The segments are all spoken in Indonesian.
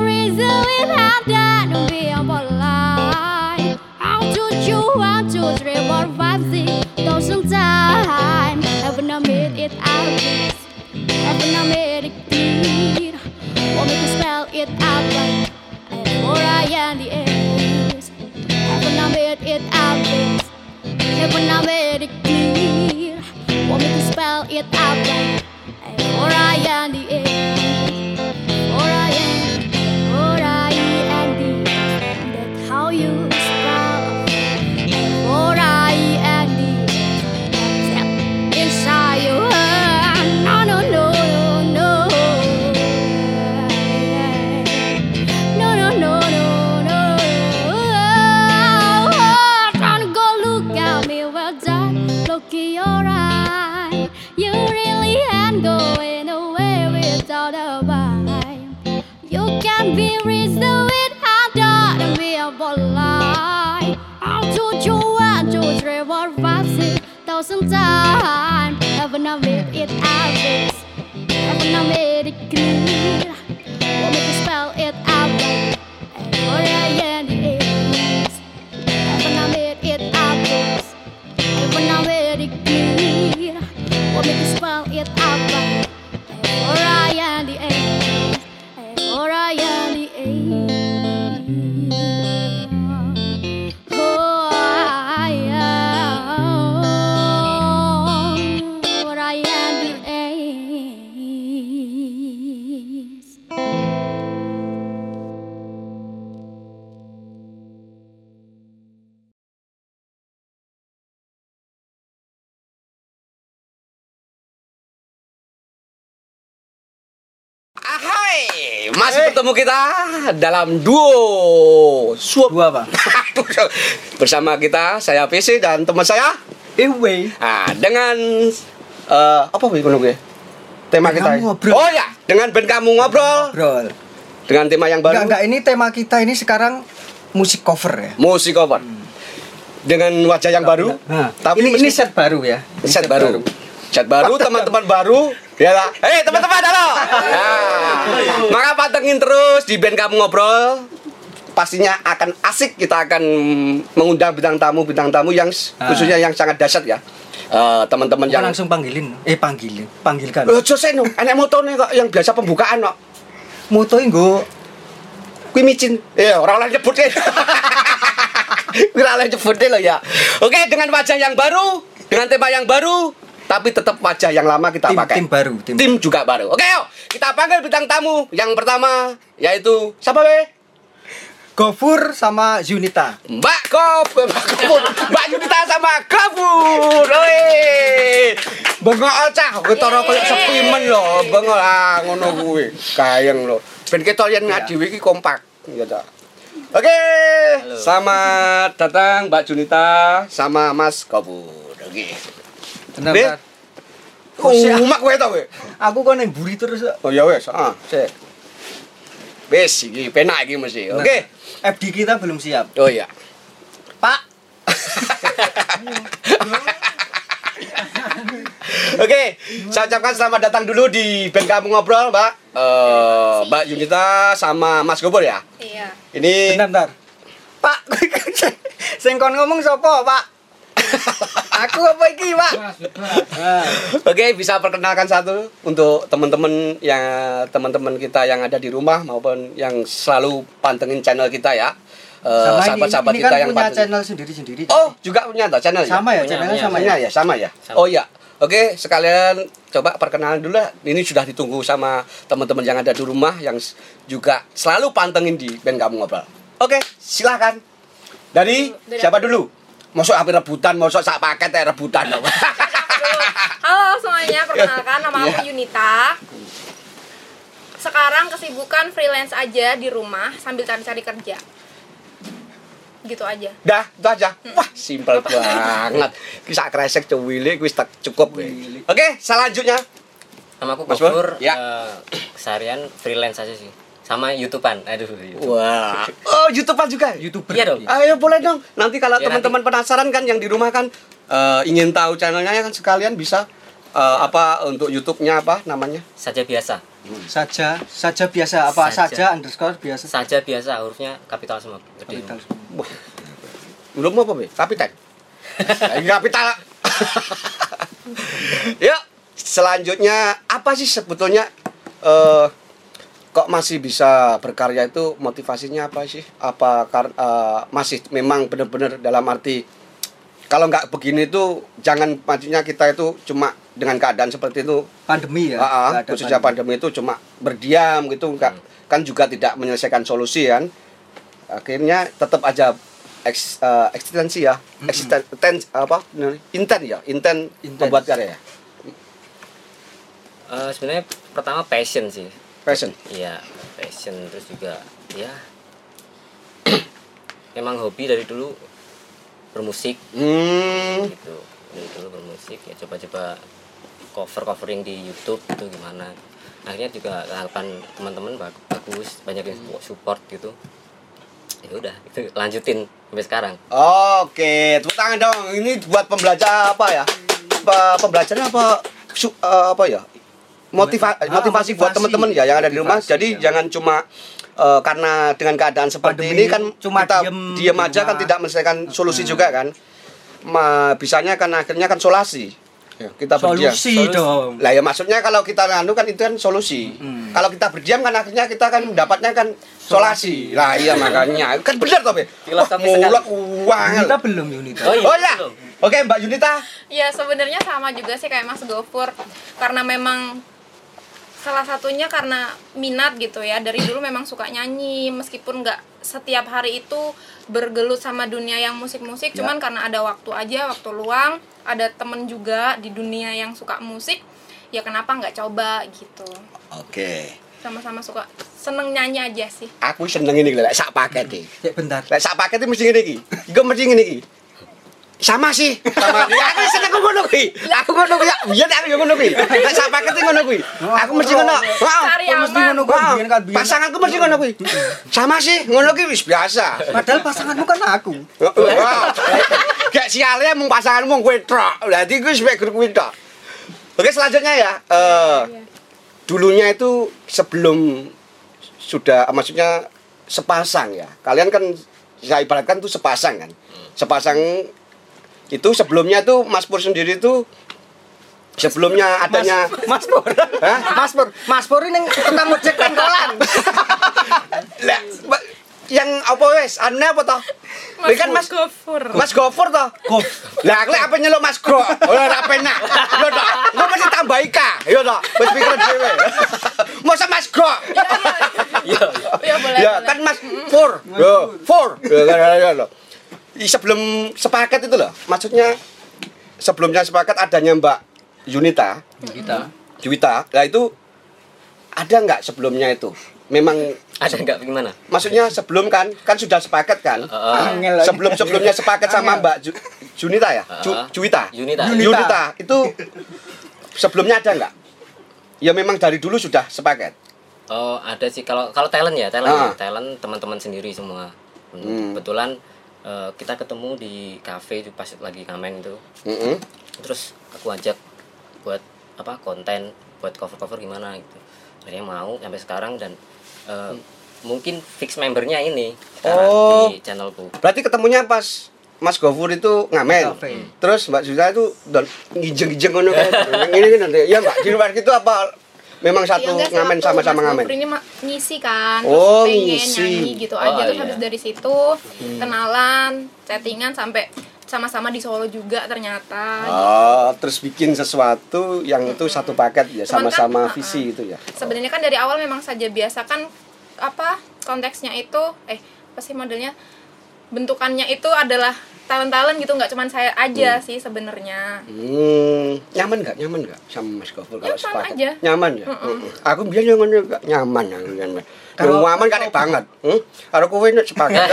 reason we've done Masih bertemu kita dalam duo suap Dua apa? bersama kita saya PC dan teman saya. Ewe. Nah, dengan eh, apa sih kalau gue? Tema Band kita. Kamu Ngobrol. Oh ya, dengan band kamu ngobrol Brol. dengan tema yang Enggak, baru enggak ini tema kita ini sekarang musik cover ya. musik cover. Dengan wajah yang baru, Nah, tapi ini, ini set baru ya. Ini set baru. Set baru, teman-teman baru. Ya lah. Hei, teman-teman halo. Nah, maka pantengin terus di band kamu ngobrol. Pastinya akan asik kita akan mengundang bintang tamu bintang tamu yang Ah. khususnya yang sangat dahsyat ya. Eh, teman-teman Yang yang langsung panggilin. Eh panggilin, panggilkan. Oh, Jose no, enek motone kok yang biasa pembukaan kok. Moto nggo Kuwi micin. Ya, orang lain nyebut. Kuwi ora oleh nyebut loh ya. Oke, dengan wajah yang baru, dengan tema yang baru, tapi tetap wajah yang lama kita tim, pakai. tim baru, tim. Tim juga baru. Oke, yuk. Kita panggil bintang tamu yang pertama yaitu siapa be? Gofur sama Junita. Mbak Kop, Mbak Kopur, Mbak Yunita sama Gafur. Oi. Bengok cah, ketara koyo sepimen lho, bengok ah ngono kuwi. Kayeng lho. Ben ketok yen ngadewe iki kompak. Ya ta. Oke, selamat datang Mbak Junita sama Mas Kopur. Oke. Tenang, Be? Tar. Oh, umak kowe to kowe. Aku kok neng buri terus. kok. Oh ya wes, ah, sik. Wes iki penak iki mesti. Oke. FD kita belum siap. Oh iya. Pak. Oke, saya ucapkan selamat datang dulu di band kamu ngobrol, Mbak. Eh, Mbak Yunita sama Mas Gobor ya. Iya. Ini Bentar, bentar. Pak, sing kon ngomong sapa, Pak? Aku apa iki, Pak? Oke, bisa perkenalkan satu untuk teman-teman yang teman-teman kita yang ada di rumah maupun yang selalu pantengin channel kita ya. Eh, sahabat-sahabat ini kita kan yang punya pantengin. channel sendiri-sendiri. Oh, juga punya toh channel sama ya, Punya, channelnya sama ya. ya, sama ya. Sama. Oh iya. Oke, sekalian coba perkenalan dulu lah. Ini sudah ditunggu sama teman-teman yang ada di rumah yang juga selalu pantengin di band kamu ngobrol. Oke, silahkan. Dari Dari siapa aku dulu? Masuk hampir rebutan, masuk sak paket ya rebutan. dong. Halo semuanya, perkenalkan nama aku Iya. Yunita. Sekarang kesibukan freelance aja di rumah sambil cari-cari kerja. Gitu aja. Dah, itu aja. Wah, simpel banget. Kisah kresek cuwili kuwi tak cukup. Oke, selanjutnya. Nama aku Mas? Gofur, Ya. eh, keseharian freelance aja sih. Sama YouTubean. Aduh, YouTube. Wah. Oh, YouTubean juga. YouTuber. Iya dong. Ayo boleh dong. Nanti kalau Ya, teman-teman penasaran kan yang di rumah kan eh, ingin tahu channelnya ya kan sekalian bisa eh, apa untuk YouTube-nya apa namanya? Saja biasa. Saja, saja biasa apa Saja. saja, underscore biasa. Saja biasa hurufnya kapital semua. Gede. Kapital. Wah. Belum apa, Be? Kapitan. Lagi kapital. Yuk, selanjutnya apa sih sebetulnya eh kok masih bisa berkarya itu motivasinya apa sih? Apa kar- eh, masih memang benar-benar dalam arti kalau nggak begini itu jangan maksudnya kita itu cuma dengan keadaan seperti itu. Pandemi ya. Nggak ada khususnya pandemi. itu cuma berdiam gitu enggak kan juga tidak menyelesaikan solusi kan. Akhirnya tetap aja eks, eh, eksistensi ya. Eksisten ten- apa inten ya inten membuat karya. Ya Eh, sebenarnya pertama passion sih. Passion Iya, passion terus juga ya memang hobi dari dulu bermusik hmm gitu. Dari dulu bermusik ya coba-coba cover covering di YouTube itu gimana. Akhirnya juga tanggapan teman-teman bag- bagus, banyak yang support gitu. Ya udah, itu lanjutin sampai sekarang. oke tepuk tangan dong ini buat pembelajar apa ya apa pembelajaran apa su- eh, apa ya Motiva Ah, motivasi buat motivasi. teman-teman ya yang ada di rumah Motivasi, jadi ya. jangan cuma eh, karena dengan keadaan seperti Pandemi ini kan cuma kita diem diam di aja kan tidak menyelesaikan solusi juga kan Ma, bisanya kan akhirnya kan solasi Ya, kita berdiam Solusi Solusi. dong. lah ya maksudnya kalau kita nganu kan itu kan solusi Hmm. kalau kita berdiam kan akhirnya kita kan mendapatnya kan solasi lah iya makanya kan benar toh Be? Mulak uang Yunita belum Yunita. Oh, iya. oh ya oke Mbak Yunita Ya sebenarnya sama juga sih kayak Mas Gofur karena memang salah satunya karena minat gitu ya. Dari dulu memang suka nyanyi meskipun nggak setiap hari itu bergelut sama dunia yang musik-musik cuman karena ada waktu aja waktu luang ada temen juga di dunia yang suka musik ya kenapa nggak coba gitu. Oke. Sama-sama suka seneng nyanyi aja sih. Aku seneng ini lek sak paket iki. Cek bentar. lek sak paket iki mesti ngene iki. Iku mesti ngene iki sama sih sama aku seneng aku ngono kuwi aku ngono kuwi biyen aku yo ngono kuwi lek sak paket ngono kuwi aku mesti ngono Heeh. mesti ngono kuwi Wow, biyen kan biyen. pasanganku mesti ngono kuwi. Sama sih, ngono kuwi wis biasa. Padahal pasanganmu kan aku. Wow. Gak sialnya mung pasanganmu kowe tok. Berarti kuwi wis kuwi tok. Oke, selanjutnya ya. Eh dulunya itu sebelum sudah maksudnya sepasang ya. Kalian kan saya ibaratkan tuh sepasang kan. Sepasang itu sebelumnya tuh Mas Pur sendiri tuh sebelumnya adanya Mas Pur. Hah? Mas Pur. Mas Pur ini tukang ojek pengkolan. Lah, yang apa wes? Anu apa toh? Ini kan Mas Gofur Mas Gofur toh. Gof. Lah, aku apa nyeluk Mas Gro? Ora ra penak. Yo toh. Engko mesti tambah ika. Yo toh. Wis pikiran dhewe. Masa Mas Gro? Iya, iya. ya Ya, kan Mas Fur. Yo, Fur. Ya kan. Ih, Sebelum sepaket itu loh. Maksudnya sebelumnya sepaket adanya Mbak Yunita, Yunita. Juwita. Lah itu ada nggak sebelumnya itu? Memang Ada nggak gimana? maksudnya sebelum kan kan sudah sepaket kan. Angel lagi. sebelum sebelumnya sepaket sama Mbak Ju, Junita ya Ju, Heeh. Juwita Yunita. Yunita itu sebelumnya ada nggak ya memang dari dulu sudah sepaket Oh, ada sih kalau kalau talent ya, talent, Ah. talent teman-teman sendiri semua. Hmm. Kebetulan eh, kita ketemu di cafe itu pas lagi ngamen itu Mm-mm. terus aku ajak buat apa konten buat cover cover gimana gitu akhirnya mau sampai sekarang dan eh, mungkin fix membernya ini sekarang Oh. di channelku Berarti ketemunya pas Mas Gofur itu ngamen. Cafe. Terus Mbak Zuza itu ngijeng-ngijeng ngono ini ini nanti. Ya Mbak, di luar itu apa memang satu Ya ngamen sama-sama Mas ngamen? Ini ngisi kan Oh, pengen ngisi. nyanyi gitu Oh, aja terus iya. habis dari situ kenalan chattingan sampai sama-sama di Solo juga ternyata Oh, terus bikin sesuatu yang itu satu paket ya kan, sama-sama uh-uh. visi itu ya. sebenarnya kan dari awal memang saja biasa kan apa konteksnya itu eh apa sih modelnya bentukannya itu adalah talent-talent gitu nggak cuman saya aja sih sebenarnya Hmm, nyaman nggak? Nyaman nggak sama Mas Gofur kalau Nyaman sepakat? aja. Nyaman ya. Mm-mm. Aku biar nyaman juga nyaman aku nyaman. Kalau nyaman kan banget. Hmm? Kalau kowe nek sepakat.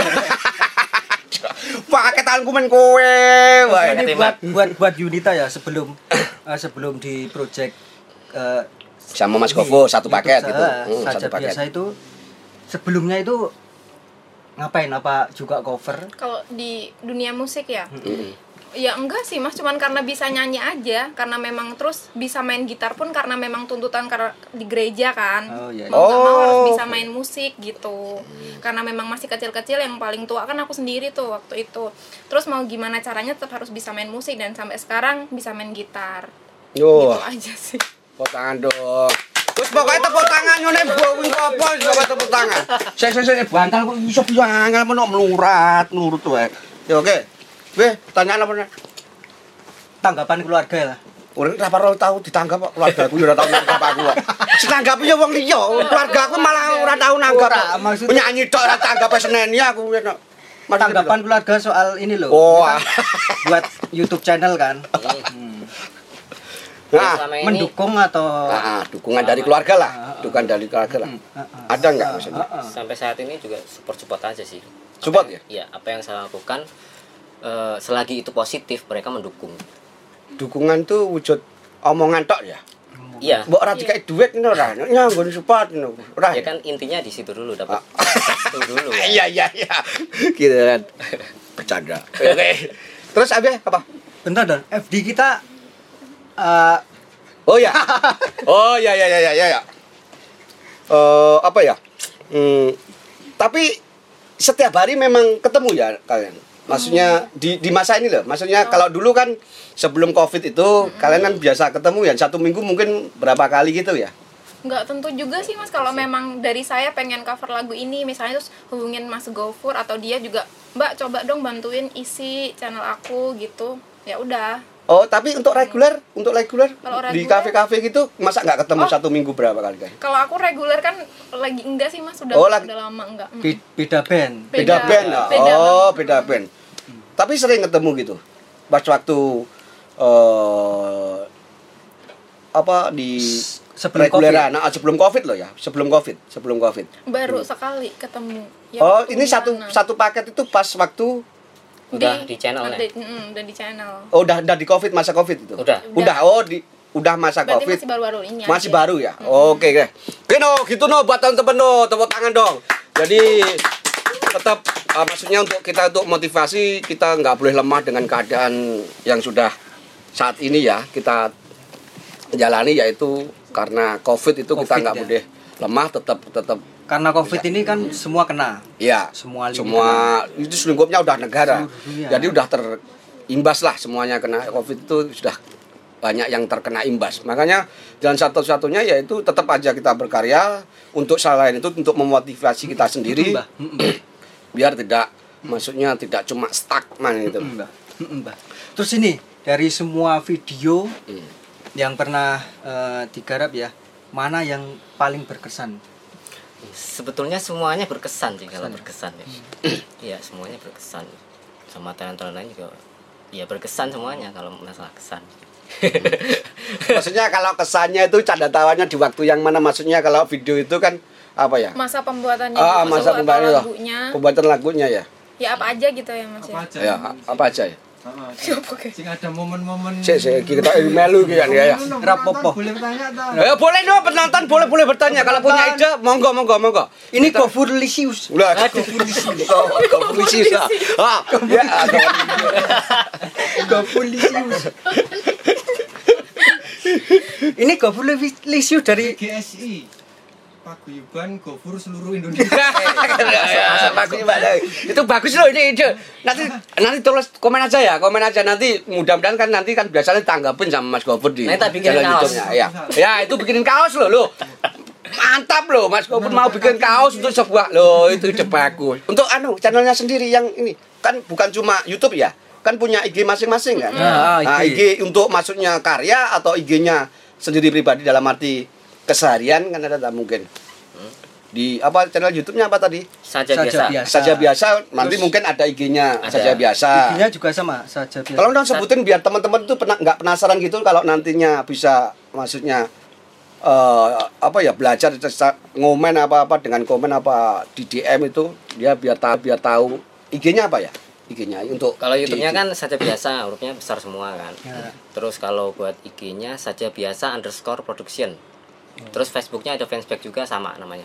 Pakai tanganku men kowe. Wah, ini buat buat buat Yunita ya sebelum eh, sebelum di project eh, Sama Mas Gofur, satu paket gitu. Hmm, satu paket. biasa itu sebelumnya itu ngapain? Apa juga cover? Kalau di dunia musik ya? Mm-mm. ya enggak sih mas. Cuman karena bisa nyanyi aja karena memang terus bisa main gitar pun karena memang tuntutan karena di gereja kan. Oh, iya. mau nggak mau harus Oh. bisa main musik gitu. Karena memang masih kecil-kecil yang paling tua kan aku sendiri tuh waktu itu. Terus mau gimana caranya tetap harus bisa main musik dan sampai sekarang bisa main gitar. Yo, gitu aja sih. Tepuk tangan dong. Terus pokoknya tepuk tangan nyone bawing apa coba tepuk tangan. Saya saya saya bantal kok iso piye angel menok melurat nurut wae. Ya oke. Weh, tanyaan apa nih? tanggapan keluarga lah Orang ora perlu tahu ditanggap kok keluargaku ya ora tahu nanggap aku. kok. Setanggapi ya wong liya, keluargaku malah ora tahu nanggap. Penyanyi tok ora tanggap seneni aku tanggapan keluarga soal ini loh Oh, buat YouTube channel kan Nah, ini mendukung atau ah, dukungan dari keluarga lah, dukungan dari keluarga lah. Ah, Ada nggak maksudnya? ah, ah. sampai saat ini juga support support aja sih Support ya? Iya, apa yang saya lakukan eh, selagi itu positif mereka mendukung. Dukungan tuh wujud omongan tok ya. Iya. Mbok ora dikai duit ngono ora. Nyanggon support ngono. Ora. Ya kan intinya di situ dulu dapat itu dulu. ya. Iya iya iya. Gitu kan. Bercanda. Oke. Terus Abi apa? bentar dan FD kita eh, Oh ya. Oh ya ya ya ya ya. ya. Eh apa ya? Hmm, tapi setiap hari memang ketemu ya kalian. Maksudnya di di masa ini loh. Maksudnya kalau dulu kan sebelum Covid itu kalian kan biasa ketemu ya satu minggu mungkin berapa kali gitu ya. nggak tentu juga sih mas kalau memang dari saya pengen cover lagu ini misalnya terus hubungin mas Gofur atau dia juga mbak coba dong bantuin isi channel aku gitu ya udah Oh, tapi untuk reguler, untuk reguler di kafe-kafe gitu masa nggak ketemu Oh. satu minggu berapa kali guys? kalau aku reguler kan lagi enggak sih mas udah Oh, lagi- udah lama enggak Mm. be- beda band Beda, Beda- band. ya? beda oh, beda band. Tapi sering ketemu gitu. Pas waktu eh apa di sebelum reguleran, nah, sebelum Covid loh ya, sebelum Covid, sebelum Covid. baru sekali ketemu Ya, oh, ini satu mana? satu paket itu pas waktu Udah di channel ya? ada- mm, udah di channel oh, udah udah di Covid masa Covid itu. Udah. Udah. Oh, di udah masa berarti Covid. masih baru-baru ini Masih aja. baru ya? Oke, oke. Oke, no, gitu no buat teman-teman no, tepuk tangan dong. Jadi tetap uh, maksudnya untuk kita untuk motivasi kita nggak boleh lemah dengan keadaan yang sudah saat ini ya kita jalani yaitu karena covid itu kita Covid, nggak ya. boleh lemah tetap tetap karena covid ini kan semua kena. Ya Semua semua itu selingkuhnya udah negara. Seluruh dunia. jadi udah terimbas lah semuanya kena covid itu sudah banyak yang terkena imbas. Makanya jalan satu-satunya yaitu tetap aja kita berkarya untuk selain itu untuk memotivasi kita sendiri. Biar tidak maksudnya tidak cuma stuck gitu. Mm, Mbah. terus ini dari semua video Hmm. yang pernah eh, digarap ya mana yang paling berkesan Sebetulnya semuanya berkesan sih kalau Berkesan. berkesan ya. Iya, semuanya berkesan. Sama talent-talent lain juga ya berkesan semuanya kalau masalah kesan. maksudnya kalau kesannya itu canda tawanya di waktu yang mana maksudnya kalau video itu kan apa ya masa pembuatannya ah masa atau pembuatan lagunya pembuatan lagunya ya ya apa aja gitu ya mas ya ya a- apa aja ya Sing ada momen-momen Sik sik iki kita melu iki kan ya. ya. Rapopo. Boleh bertanya toh? Ya boleh dong penonton boleh boleh bertanya kalau punya ide monggo monggo monggo. Ini Gofur Lisius. Udah, Oh, kau polisi ya. Ah, ya. Gofur Lisius. Ini Gofur Lisius dari GSI Paguyuban Gofur seluruh Indonesia. Ya. Itu bagus loh ini ide. Nanti nanti tulis komen aja ya, komen aja nanti mudah-mudahan kan nanti kan biasanya tanggapin sama Mas Gofur di Nanti bikinin channel kaos. YouTube-nya. Ya. Ya, itu bikinin kaos loh loh. Mantap loh Mas Gofur mau bikin kaos untuk sebuah loh itu ide bagus. Untuk anu channelnya sendiri yang ini kan bukan cuma YouTube ya. Kan punya IG masing-masing kan. Ah, Nah, IG. IG untuk maksudnya karya atau IG-nya sendiri pribadi dalam arti keseharian kan ada tak mungkin. Di apa channel YouTube-nya apa tadi? Saja, Saja biasa. biasa. Saja biasa, nanti Terus- mungkin ada IG-nya saja biasa. IG-nya juga sama saja biasa. Kalau dong sebutin biar teman-teman tuh pernah nggak penasaran gitu kalau nantinya bisa maksudnya eh apa ya belajar ngomen apa-apa dengan komen apa di DM itu dia biar tahu biar tahu IG-nya apa ya? IG-nya untuk Kalau YouTube-nya kan saja biasa, hurufnya besar semua kan. Ya. Terus kalau buat IG-nya saja biasa underscore production. Terus Facebook-nya ada fanspage juga sama namanya.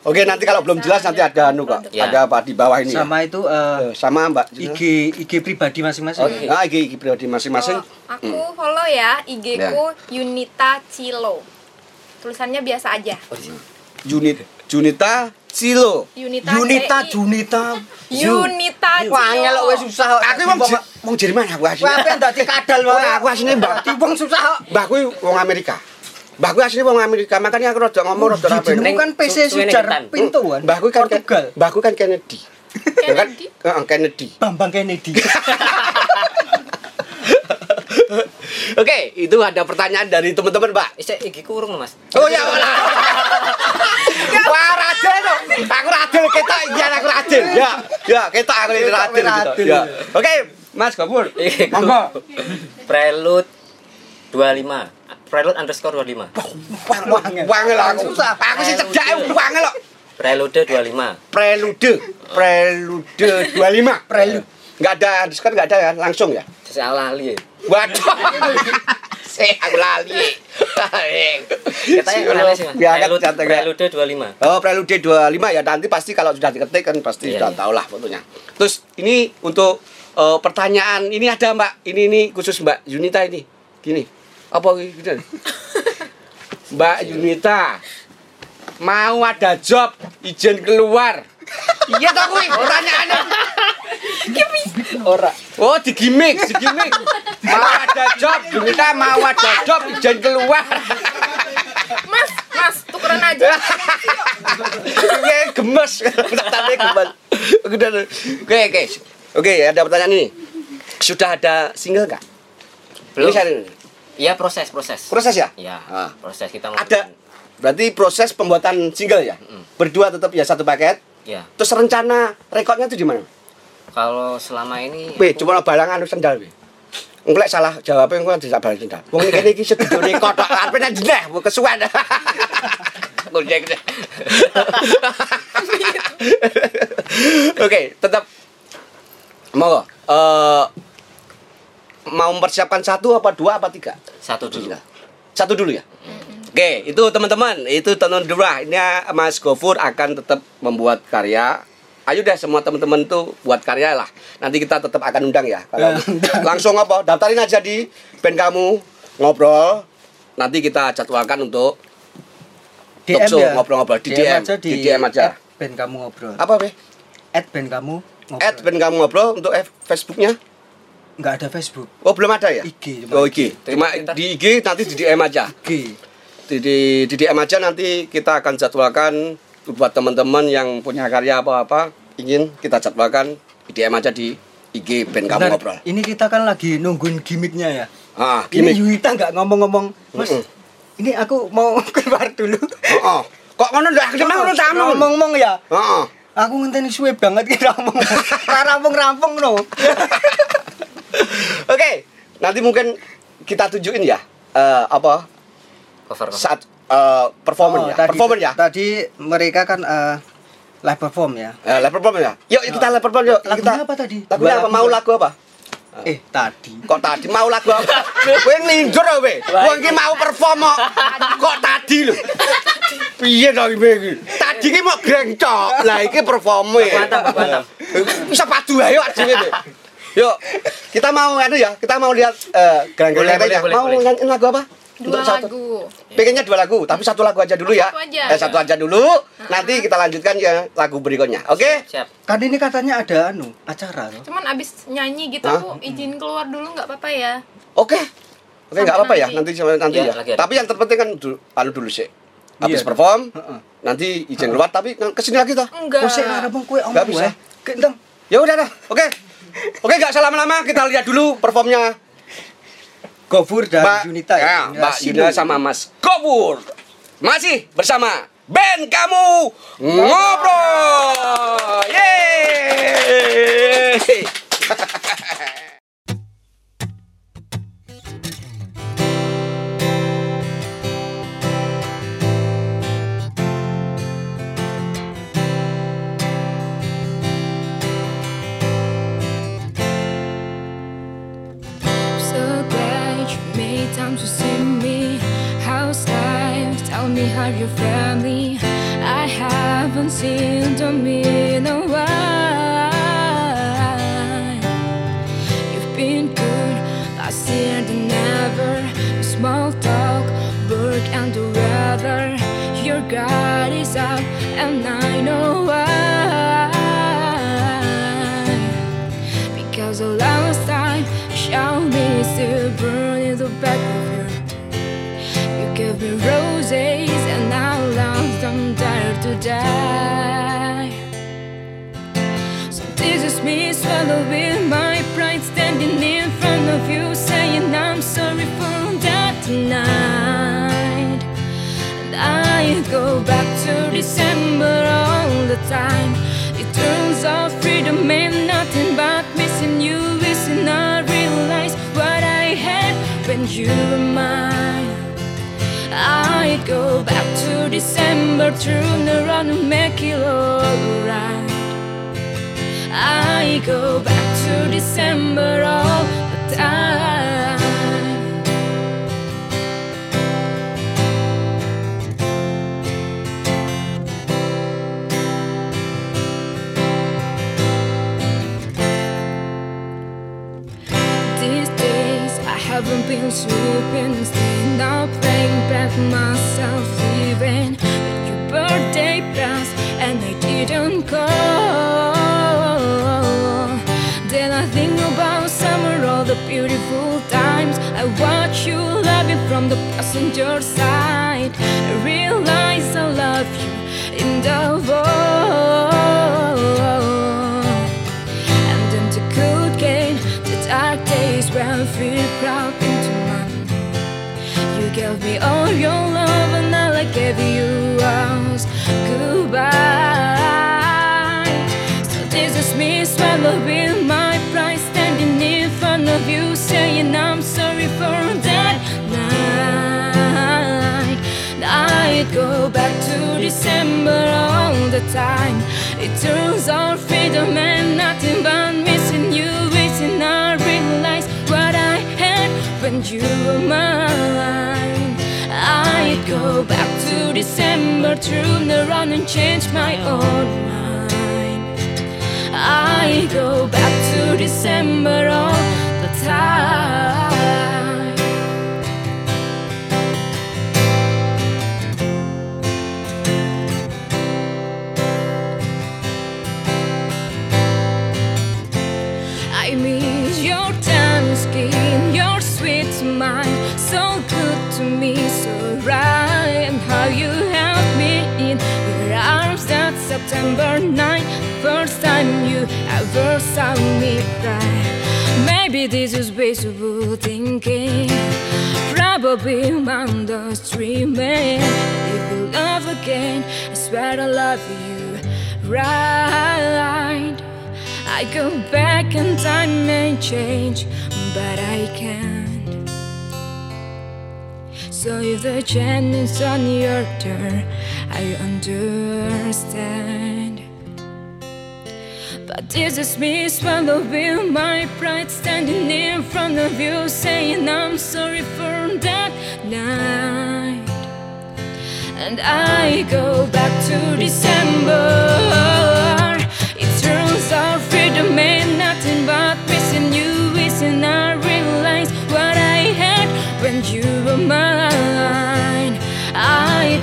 Oke, nanti kalau belum jelas nanti ada anu kok. Ya. Ada apa di bawah ini ya? Sama itu eh, Eh, sama Mbak. IG IG pribadi masing-masing. Oke. Nah, IG, IG pribadi masing-masing. Kalau aku follow ya IG ku Yunita Cilo. Tulisannya biasa aja. Unit Junita Silo. Yunita Junita CI. Junita. Yunita Cilo. Wah, ngelok wis susah. Aku wong Je- wong Jerman aku asli. Wah, apa dadi kadal wae. Aku asline Mbak. Wong susah kok. Mbak kuwi wong Amerika. Mbak kuwi asline wong Amerika, makanya aku rada ngomong rada rapi. Jenengmu kan PC Sujar. Pintu kan. Mbak kuwi kan Portugal. Mbak kuwi kan Kennedy. Ya kan? Kennedy? Heeh, Kennedy. Bambang Kennedy. Oke, itu ada pertanyaan dari teman-teman, Mbak. Isi IG ku urung Mas. Oh ya wala. Wah, Radel loh. Aku Radel kita iya aku Radel. Ya, ya kita aku ini Radel gitu. Ya. Oke, Mas Gabur. Monggo. Prelude 25. Prelude underscore 25. Wangel. Wangel aku. Susah. Aku sih cedak wangel kok. Prelude 25. Prelude. Prelude 25. Prelude. Enggak ada underscore enggak ada ya, langsung ya. Saya lali. Waduh. Saya aku lali. Kita yang lali sih Mas. Prelude, catat, ya. Prelude 25. Oh, Prelude 25 ya nanti pasti kalau sudah diketik kan pasti Iya, sudah iya. tahu lah fotonya. Terus ini untuk eh, pertanyaan ini ada Mbak. Ini ini khusus Mbak Yunita ini. Gini. Apa gitu? Mbak Yunita mau ada job izin keluar. Iya toh kuwi pertanyaannya. Ora. Oh, di gimmick, di gimmick. Mau ada job, Yunita mau ada job izin keluar. Mas, Mas, tukeran aja. Oke, gemes. Tadi gemes. Oke, oke. Oke, ada pertanyaan ini. Sudah ada single nggak? Belum. Ini Iya proses proses. Proses ya? Iya. Ah. Proses kita Ada. Berarti proses pembuatan single ya? Berdua tetap ya satu paket. Ya. Terus rencana rekodnya itu di mana? Kalau selama ini Weh, aku- cuma balangan sendal weh. Enggak salah jawabnya engko tidak balang sendal. Wong iki kene iki studio rekod tok arepe nang jenah mau kesuwen. Oke, tetap mau eh mau mempersiapkan satu apa dua apa tiga? satu dulu. Satu dulu ya. Oke, itu teman-teman, itu tenun durah. Ini Mas Gofur akan tetap membuat karya. Ayo deh semua teman-teman tuh buat karya lah. Nanti kita tetap akan undang ya. Kalau langsung apa? Daftarin aja di band kamu ngobrol. Nanti kita jadwalkan untuk DM Talk show, ya. ngobrol-ngobrol. Di DM, aja di DM aja. band kamu ngobrol. apa be? Add band kamu ngobrol. Add band kamu ngobrol untuk F- Facebooknya. Enggak ada Facebook. Oh belum ada ya? IG cuma Oh IG. Cuma di IG nanti di DM aja. IG. di, di, di DM aja nanti kita akan jadwalkan buat teman-teman yang punya karya apa-apa ingin kita jadwalkan di DM aja di IG band kamu Bentar, ngobrol. Ini kita kan lagi nungguin gimmicknya ya. Ah, Ini gini. Yuita nggak ngomong-ngomong, Mas. Mm-mm. Ini aku mau keluar dulu. Heeh. Kok ngono ndak aku mau tamu. Ngomong-ngomong ya. Heeh. Aku ngenteni suwe banget ki ngomong. Rampung-rampung no. Oke, nanti mungkin kita tunjukin ya eh, apa Cover cover. saat eh, performance ya. Oh, tadi, performance ya. Tadi mereka kan eh, live perform ya. Eh, live performance ya. Yuk kita live performance yuk. Lagunya kita apa tadi? Dua apa? lagu Mau lagu apa? Eh, tadi. Kok tadi mau lagu apa? Kowe nginjur apa kowe? Kowe iki mau perform kok. Kok tadi lho? Piye to iki iki? Tadi ki mau grengcok. Lah iki perform e. Mantap, mantap. Bisa padu ayo ajine. Yuk, kita mau anu ya, kita mau lihat eh gerang Boleh, boleh, boleh, Mau boleh. nyanyiin lagu apa? dua Untuk satu. lagu Pengennya dua lagu, tapi satu lagu aja dulu ya. Satu aja. Eh, satu aja dulu. Nanti kita lanjutkan ya lagu berikutnya. Oke? Siap. Kan ini katanya ada anu, acara loh. cuman abis nyanyi gitu Hah? aku izin keluar dulu nggak apa-apa ya Oke. Oke, nggak apa-apa ya. nanti. Nanti nanti Iya, ya. ada. Tapi yang terpenting kan dulu, anu dulu sih. Habis Iya. perform, Heeh. nanti izin keluar tapi ke sini lagi toh. enggak Kok sik arep kue omong Nggak bisa. Gendeng. Ya udah dah. Oke. Oke, nggak salah lama-lama kita lihat dulu performnya Gofur dan Mbak Junita ya, Mbak Sinu. Yuna sama Mas Gopur. Masih bersama band kamu ngobrol. Haven't been sleeping, staying up, playing back myself, leaving. But your birthday passed and I didn't call. Then I think about summer, all the beautiful times. I watch you laughing from the passenger side. I realize I love you in the void. Gave me all your love and all I gave you was goodbye. So this is me swallowing my pride, standing in front of you, saying I'm sorry for that night. I go back to December all the time. It turns out freedom and nothing but missing you, wishing I realized what I had when you were mine. I go back to December, turn around and change my own mind. I go back to December all the time. I miss your tan skin, your sweet smile, so good to me, September night, first time you ever saw me cry. Maybe this is wasteful thinking, probably I'm just dreaming. If you love again, I swear I love you right. I go back in time and change, but I can't. So if the chance is on your turn, I understand. But This is me swallowing my pride, standing in front of you, saying I'm sorry for that night. And I go back to December. It turns out freedom ain't nothing but missing you. Isn't I realize what I had when you were mine?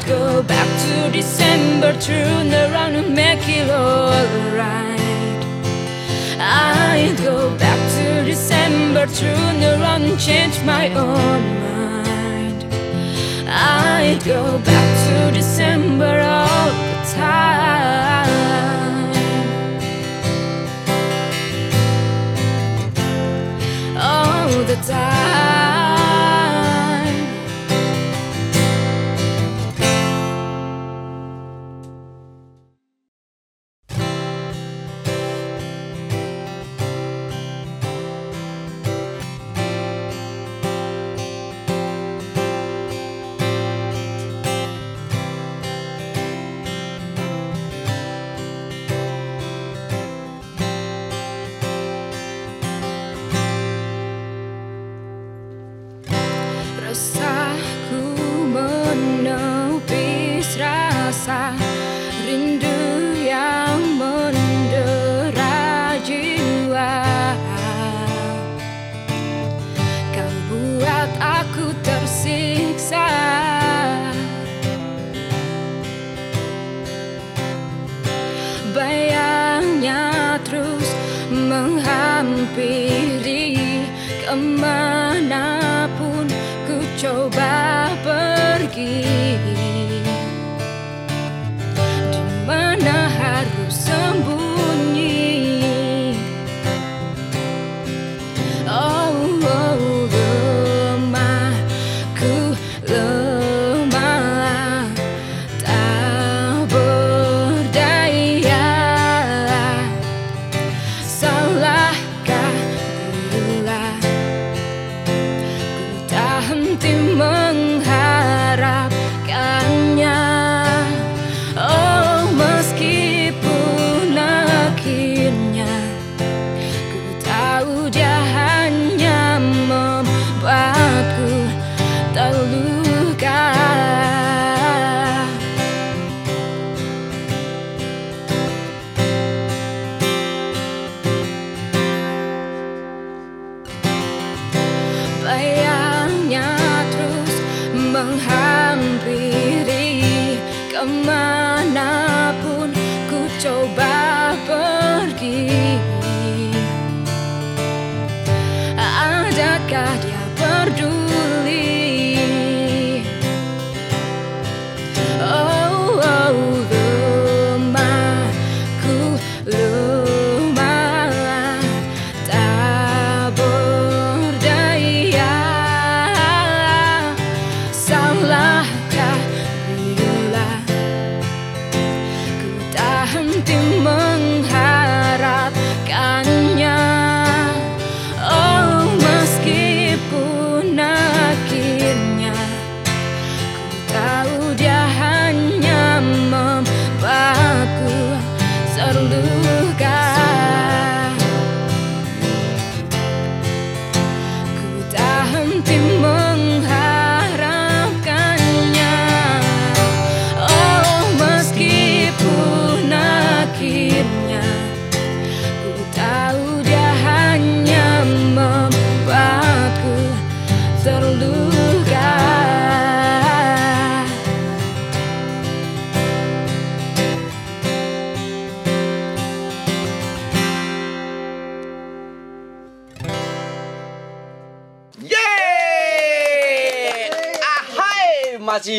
Go back to December, turn around and make it alright. I'd go back to December, turn around and change my own mind. I'd go back to December all the time. All the time.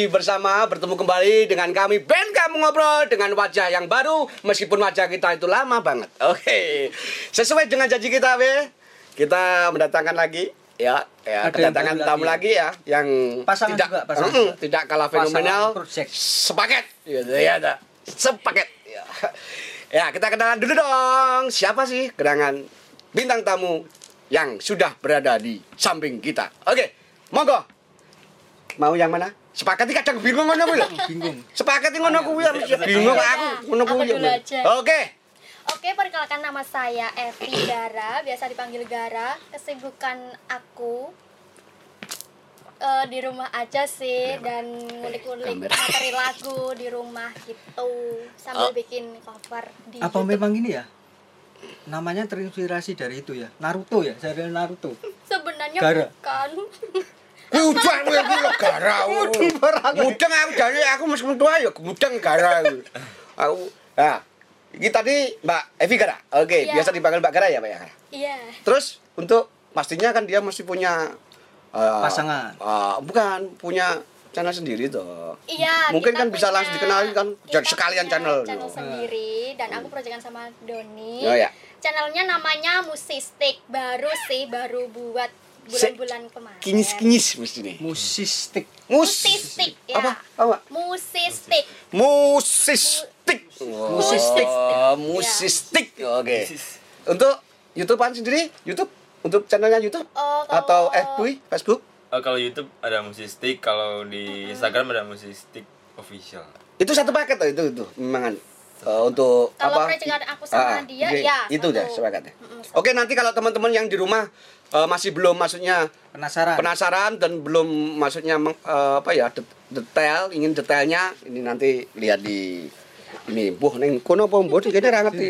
Bersama, bertemu kembali dengan kami Band Kamu Ngobrol dengan wajah yang baru Meskipun wajah kita itu lama banget Oke Sesuai dengan janji kita, Be Kita mendatangkan lagi Ya, ya Ada kedatangan tamu lagi. lagi. ya yang Pasangan tidak juga, pasangan juga. tidak kalah fenomenal project. sepaket gitu ya ada sepaket ya. ya kita kenalan dulu dong siapa sih gerangan bintang tamu yang sudah berada di samping kita oke monggo mau yang mana sepakat kadang bingung ngono kuwi lho Bingung. sepakat ngono kuwi ya, bingung aku ngono kuwi ya. oke Oke, perkenalkan nama saya Evi Gara, biasa dipanggil Gara. Kesibukan aku eh, di rumah aja sih dan ngulik-ngulik materi lagu di rumah gitu sambil Oh. bikin cover di Apa YouTube. memang ini ya? Namanya terinspirasi dari itu ya. Naruto ya, serial Naruto. Sebenarnya Gara. bukan. Udah kowe iki lho gara. Mudeng aku jane aku meskipun tua ya mudeng gara aku. Aku nah, ini tadi Mbak Evi Gara. Oke, Iya. biasa dipanggil Mbak Gara ya, Mbak ya. Iya. Terus untuk pastinya kan dia mesti punya eh, Pasangan. eh, bukan punya channel sendiri tuh. Iya, Mungkin kan bisa langsung dikenalin kan, kita sekalian punya channel. channel sendiri dan aku proyekan sama Doni. Oh, ya. Channelnya namanya Musistik, baru sih, baru buat bulan-bulan kemarin. Kinyis-kinyis mesti nih. Musistik. Musistik, ya. Apa? Apa? Musistik. Musistik. Musistik. Oh, musistik. Oke. Untuk YouTubean sendiri? YouTube? Untuk channelnya YouTube? Oh, kalau- Atau FB, Facebook? Oh, kalau YouTube ada musistik, kalau di Instagram ada musistik official. Itu satu paket tuh itu itu memang eh, untuk Kalau apa? proyekan aku sama Ah, dia, oke, ya, itu satu. deh sepakatnya. Satu. Oke, nanti kalau teman-teman yang di rumah eh, masih belum maksudnya Penasaran? penasaran dan belum maksudnya meng- eh, apa ya det- detail ingin detailnya ini nanti lihat di ini buh neng kono apa mbok kene ra ngerti.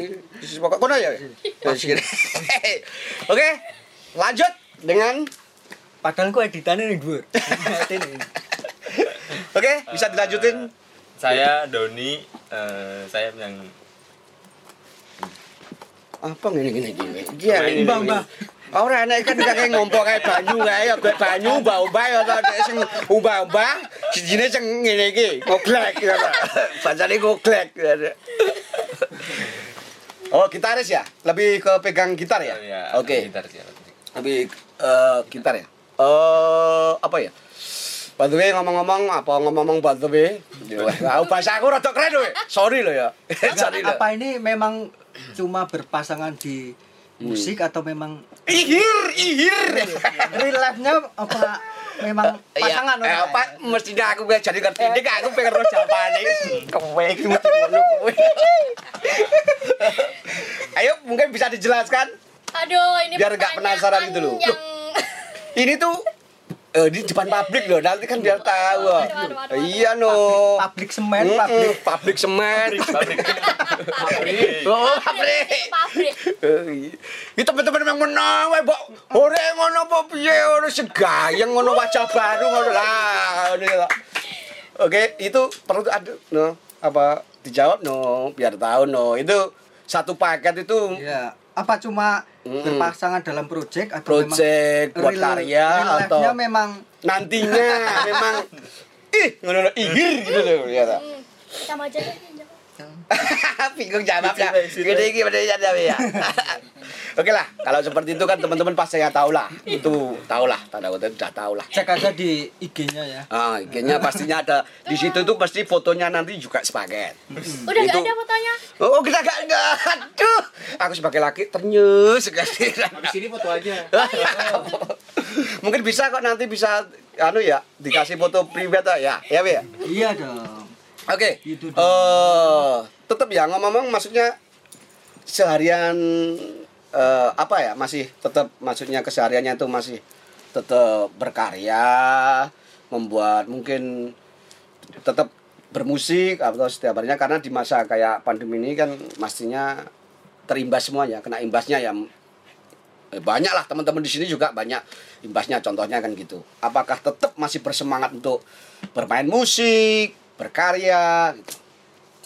Pokok kono ya Ya, oke lanjut dengan Padahal ku editannya nih, Bur. oke bisa dilanjutin? Saya Doni, eh, saya yang apa ngene gini dia Mbak, mbah mbah Ora enak kan kayak ngompo kayak banyu kae ya kayak banyu mbah-mbah ya Dek sing umbah-umbah sijine sing ngene iki ngoglek ya. Bacane ngoglek. ya. Oh, gitaris ya? Lebih ke pegang gitar ya? ya, Oke. gitar sih. Lebih eh, gitar ya? Eh apa ya? Way ngomong-ngomong apa ngomong-ngomong the way. Aku bahasa aku rada keren loh. Sorry loh ya. Sorry loh. Apa ini memang cuma berpasangan di musik atau memang Ihir, ihir. real life-nya apa memang pasangan Iya, eh, apa? Mestinya aku gak jadi ngerti ini aku pengen roh jawabane kowe iki mesti kowe. Ayo mungkin bisa dijelaskan? Aduh, ini Biar nggak penasaran gitu loh. Yang... ini tuh eh, di depan publik loh nanti kan biar tahu aduh, aduh, aduh. iya no public semen, Mm-mm, public publik semen Pabrik. oh pabrik Itu teman-teman yang menang, wae, Mbok. Ora ngono apa piye, ora segayang ngono wajah baru ngono lah. ya. Oke, itu perlu ada no apa dijawab no biar tahu no. Itu satu paket itu ya apa cuma Mm-mm. berpasangan dalam project atau project buat real- karya real atau memang nantinya memang ih ngono no, ihir gitu loh ya. tak? Hmm, Sama aja. Bingung jawabnya. Gini gini pada jawab ya. Oke lah, kalau seperti itu kan teman-teman pasti ya tahu lah. Itu tahu lah, tanda kutip sudah tahu lah. cek aja di IG-nya ya Ah, IG-nya pastinya ada di situ tuh pasti fotonya nanti juga sepaket. Udah Itu- ada fotonya? Oh, kita gak enggak. Aduh, aku sebagai laki ternyus sekali. sini foto aja Mungkin bisa kok nanti bisa anu ya, dikasih foto pribadi ya. Ya, ya. iya dong Oke. Itu Eh, dong. Tetap ya ngomong-ngomong maksudnya seharian eh, apa ya masih tetap maksudnya kesehariannya itu masih tetap berkarya, membuat mungkin tetap bermusik atau setiap harinya karena di masa kayak pandemi ini kan pastinya terimbas semuanya, kena imbasnya ya eh, banyak lah teman-teman di sini juga banyak imbasnya contohnya kan gitu. Apakah tetap masih bersemangat untuk bermain musik, berkarya gitu?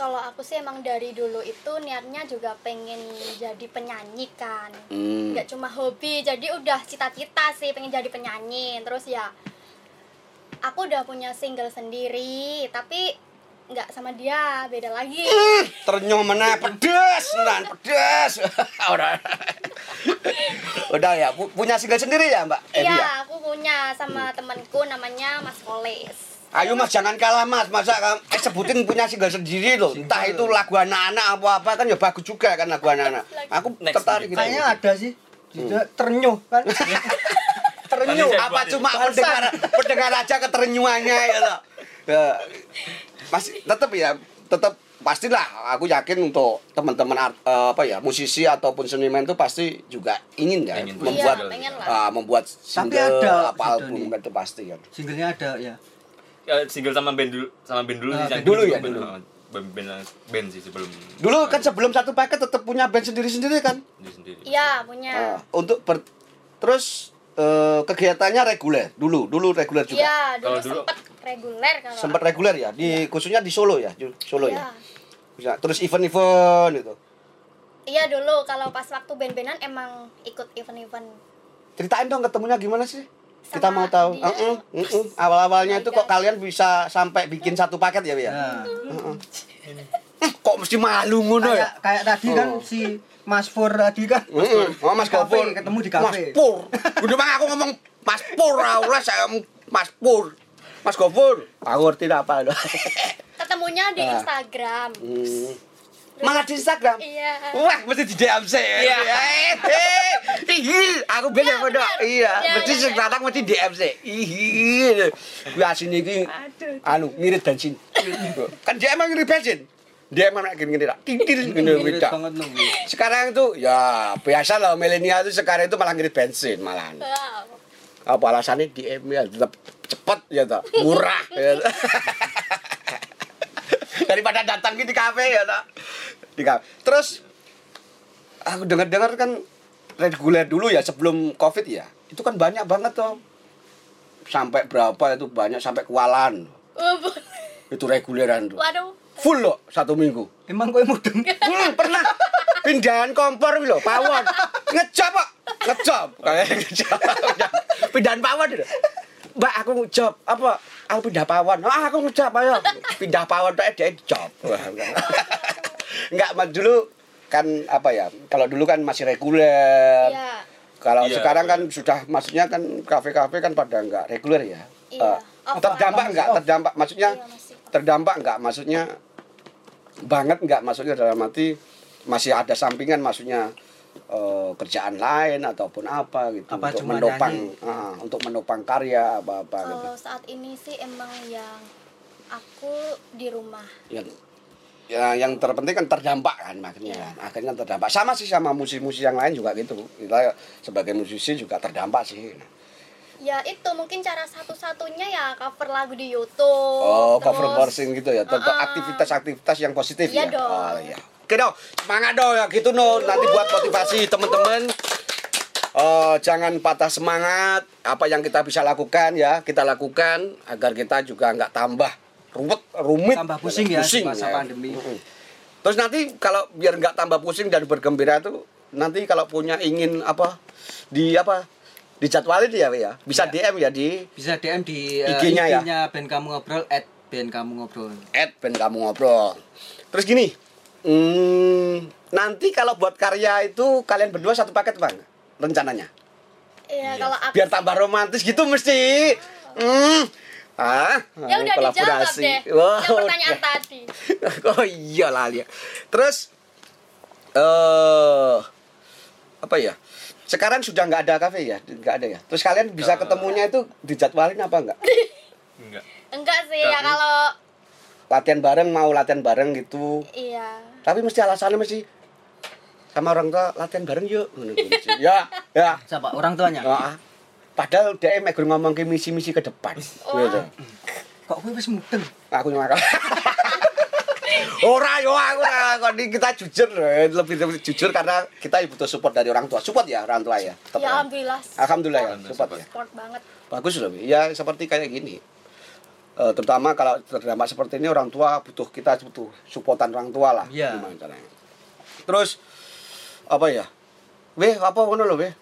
Kalau aku sih emang dari dulu itu niatnya juga pengen jadi penyanyi kan. Hmm. Nggak cuma hobi, jadi udah cita-cita sih pengen jadi penyanyi. Terus ya aku udah punya single sendiri, tapi nggak sama dia, beda lagi. Ternyuh mana pedes, nan pedes. Udah. Udah ya, pu- punya single sendiri ya, Mbak ya? Iya, aku punya sama temanku namanya Mas Koles. Ayo Mas jangan kalah Mas, masa kamu eh, sebutin punya single sendiri loh. Entah itu lagu anak-anak apa-apa kan ya bagus juga kan lagu anak-anak. Aku Next tertarik gitu. kayaknya ada sih. Juga ternyuh kan? Saya apa cuma pendengar pendengar aja keterenyuhannya ya loh. Ya, Mas tetap ya, tetap pastilah aku yakin untuk teman-teman eh, apa ya musisi ataupun seniman itu pasti juga ingin ya Ingin membuat Iya, ah, membuat single ada apa album itu pasti kan. Singlenya ada ya. Ya, single sama band dulu sama band dulu Ah, sih yang dulu ya, band, dulu. band, band, band sih sebelum. Dulu kan sebelum satu paket tetap punya band sendiri-sendiri kan? Sendiri sendiri Iya, punya. Ah, untuk ber- terus eh, kegiatannya reguler dulu dulu reguler juga. Iya, dulu, Kalau dulu- sempet reguler kalau sempat reguler ya di khususnya di Solo ya di Solo ya. Bisa. terus event-event gitu. Iya dulu kalau pas waktu band-bandan emang ikut event-event. ceritain dong ketemunya gimana sih kita mau tahu dia. Heeh, heeh. awal-awalnya itu kok kalian bisa sampai bikin satu paket ya ya Nah, Eh, kok mesti malu ngono ya kayak tadi kan Oh. si Mas Pur tadi kan. Heeh. Oh, Mas Di kafe, Gopur. ketemu di Mas kafe. Pur. Udah mah aku ngomong Mas Pur, ora saya Mas Pur. Mas Gopur. Aku ngerti apa itu. Ketemunya di Ah. Instagram. Hmm. Malah di Instagram. Iya. Wah, mesti di DM sih. Iya. Ih, aku biasa Iya, pada. bener. Iya, Iya, mesti iya, sekarang mesti DM sih. Ih. Kuwi asine iki anu ngirit bensin. Kan dia emang ngirit bensin. Dia emang kayak gini tak titir ngene Ngirit beda. Sekarang tuh ya biasa lah milenial tuh sekarang itu malah ngirit bensin malahan. Apa alasannya DM ya tetap cepet ya tak murah ya. Daripada datang di kafe ya tak. Di kafe. Terus aku dengar-dengar kan reguler dulu ya sebelum Covid ya. Itu kan banyak banget tuh. Sampai berapa itu banyak sampai kualan. Itu reguleran tuh. Waduh. Full loh satu minggu. Emang kowe mudeng. Hmm, pernah pindahan kompor lho, pawon. Ngejop kok. Ngejop. Kayak ngejop. Pindahan pawon lho. Mbak aku ngejop apa? Aku pindah pawon. Ah aku ngejop ayo. Pindah pawon tok dia job. Enggak. Dulu kan apa ya? Kalau dulu kan masih reguler. Iya. Kalau Iya, sekarang kan bener. sudah maksudnya kan kafe-kafe kan pada enggak reguler ya. Iya. Off, terdampak enggak? Terdampak maksudnya Iya, masih terdampak enggak? Maksudnya banget enggak? Maksudnya dalam arti masih ada sampingan maksudnya eh, kerjaan lain ataupun apa gitu Apa untuk menopang ah, untuk menopang karya apa-apa gitu. Kalau saat ini sih emang yang aku di rumah. Yang ya, yang terpenting kan terdampak kan makanya Iya. kan. Akhirnya terdampak. Sama sih sama musisi-musisi yang lain juga gitu. Kita sebagai musisi juga terdampak sih. Ya itu mungkin cara satu-satunya ya cover lagu di YouTube. Oh, terus- cover version gitu ya. Tentu Uh-uh. aktivitas-aktivitas yang positif Iya ya. dong. Oh iya. Oke dong, semangat dong ya gitu no. Nanti buat motivasi teman-teman. Eh, jangan patah semangat. Apa yang kita bisa lakukan ya, kita lakukan agar kita juga nggak tambah ruwet, rumit, Tambah pusing ya, pusing masa ya. pandemi. Terus nanti kalau biar nggak tambah pusing dan bergembira tuh nanti kalau punya ingin apa di apa dijadwalin ya ya bisa DM ya di Bisa DM di uh, IG-nya ya? IG-nya band kamu ngobrol at band kamu ngobrol. Ed Ben kamu ngobrol. Terus gini, hmm, nanti kalau buat karya itu kalian berdua satu paket bang, rencananya. Iya, kalau aku Biar tambah romantis gitu mesti. Hmm. Ah, Ya udah dijawab kolaborasi. deh. Wow, Yang pertanyaan udah. tadi. oh iya lah Lia. Terus eh apa ya? Sekarang sudah nggak ada kafe ya, nggak ada ya. Terus kalian bisa ketemunya itu dijadwalin apa enggak? enggak Enggak sih ya Tapi- kalau Latihan bareng mau latihan bareng gitu. iya. Tapi mesti alasannya mesti sama orang tua latihan bareng yuk. Ngono kuwi mesti. ya, ya. Siapa orang tuanya? Ah, Padahal dia emang gue ngomong ke misi-misi ke depan. Gitu. Kok kowe wis mudeng? Aku nyangka. Ora yo aku ora kita jujur lebih lebih jujur karena kita butuh support dari orang tua. Support ya orang tua ya. Tetap Ya alhamdulillah. Alhamdulillah ya, support support. ya. Sport banget. Bagus loh. Ya seperti kayak gini. Eh, terutama kalau terdampak seperti ini orang tua butuh kita butuh supportan orang tua lah. Gimana caranya. Terus apa ya? Weh, apa ngono lho, weh?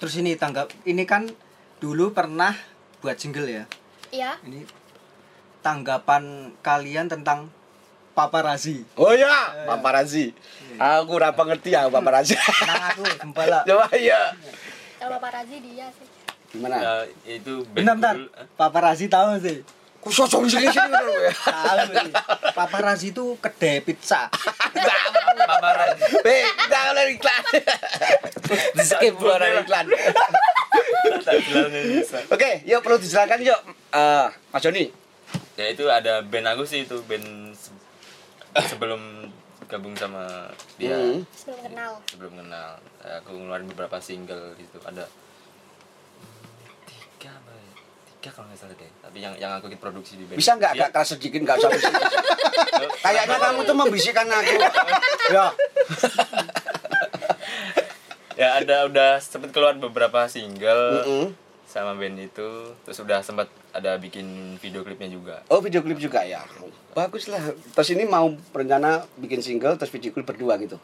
Terus ini tanggap ini kan dulu pernah buat single ya. Iya. Ini tanggapan kalian tentang paparazi. Oh ya, paparazzi. Aku ora pengerti ya paparazzi. Nang aku gembala. Coba ya. Kalau Bapak Razi dia sih. Gimana? ya itu Bentar, bentar. dulu, Paparazi tahu sih. Ku sosok sini sini ya. Tahu sih. Paparazi itu kedai pizza. paparan Eh, kita oleh iklan. Di skip orang iklan. Oke, yuk perlu dijelaskan yuk. Eh, Mas Joni. ya itu ada band aku sih itu band se- sebelum gabung sama dia Hmm. Sebelum kenal. sebelum kenal eh, aku ngeluarin beberapa single di situ ada? Tiga kalau nggak salah deh tapi yang yang aku ikut produksi di band Bisa nggak agak keras sedikit nggak usah. Kayaknya kamu tuh membisikkan aku. ya. ya ada udah sempet keluar beberapa single Mm-mm. sama band itu terus udah sempat ada bikin video klipnya juga Oh video klip juga ya. Bagus lah. Terus ini mau rencana bikin single terus video klip berdua gitu.